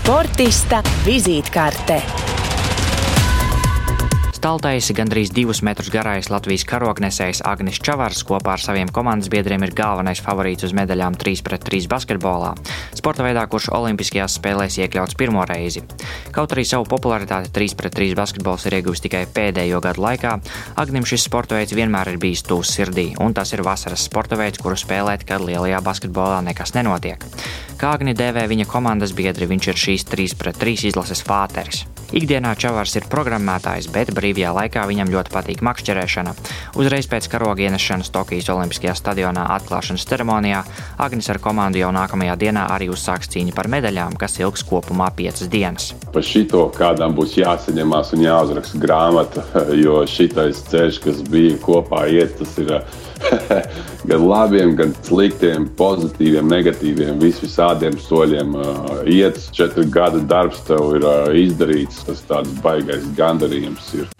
Sportista vizītkarte. Staltaisi gandrīz divus metrus garais Latvijas karognesējs Agnis Čavars kopā ar saviem komandas biedriem ir galvenais favorīts uz medaļām 3 pret 3 basketbolā. Sporta veidā, kurš Olimpiskajās spēlēs iekļauts pirmo reizi. Kaut arī savu popularitāti 3 pret 3 basketbols ir ieguvis tikai pēdējo gadu laikā, Agnim šis sporta veids vienmēr ir bijis tūs sirdī, un tas ir vasaras sporta veids, kuru spēlēt, kad lielajā basketbolā nekas nenotiek. Kā Agni dēvē viņa komandas biedri, viņš ir šīs 3 pret 3 izlases fāteris. Ikdienā Čavars ir programmētājs, bet brīvajā laikā viņam ļoti patīk makšķerēšana. Uzreiz pēc karoga ienešanas Tokijas Olimpiskajā stadionā atklāšanas ceremonijā Agnis ar komandu jau nākamajā dienā arī uzsāks cīņu par medaļām, kas ilgs kopumā piecas dienas. Par šito kādam būs jāsaņemās un jāuzraksta grāmata, jo šitais ceļš, kas bija kopā iet, tas ir gan labiem, gan sliktiem, pozitīviem, negatīviem, vis visādiem soļiem uh, iet. Četru gadu darbs tev ir uh, izdarīts, tas tāds baigais gandarījums ir.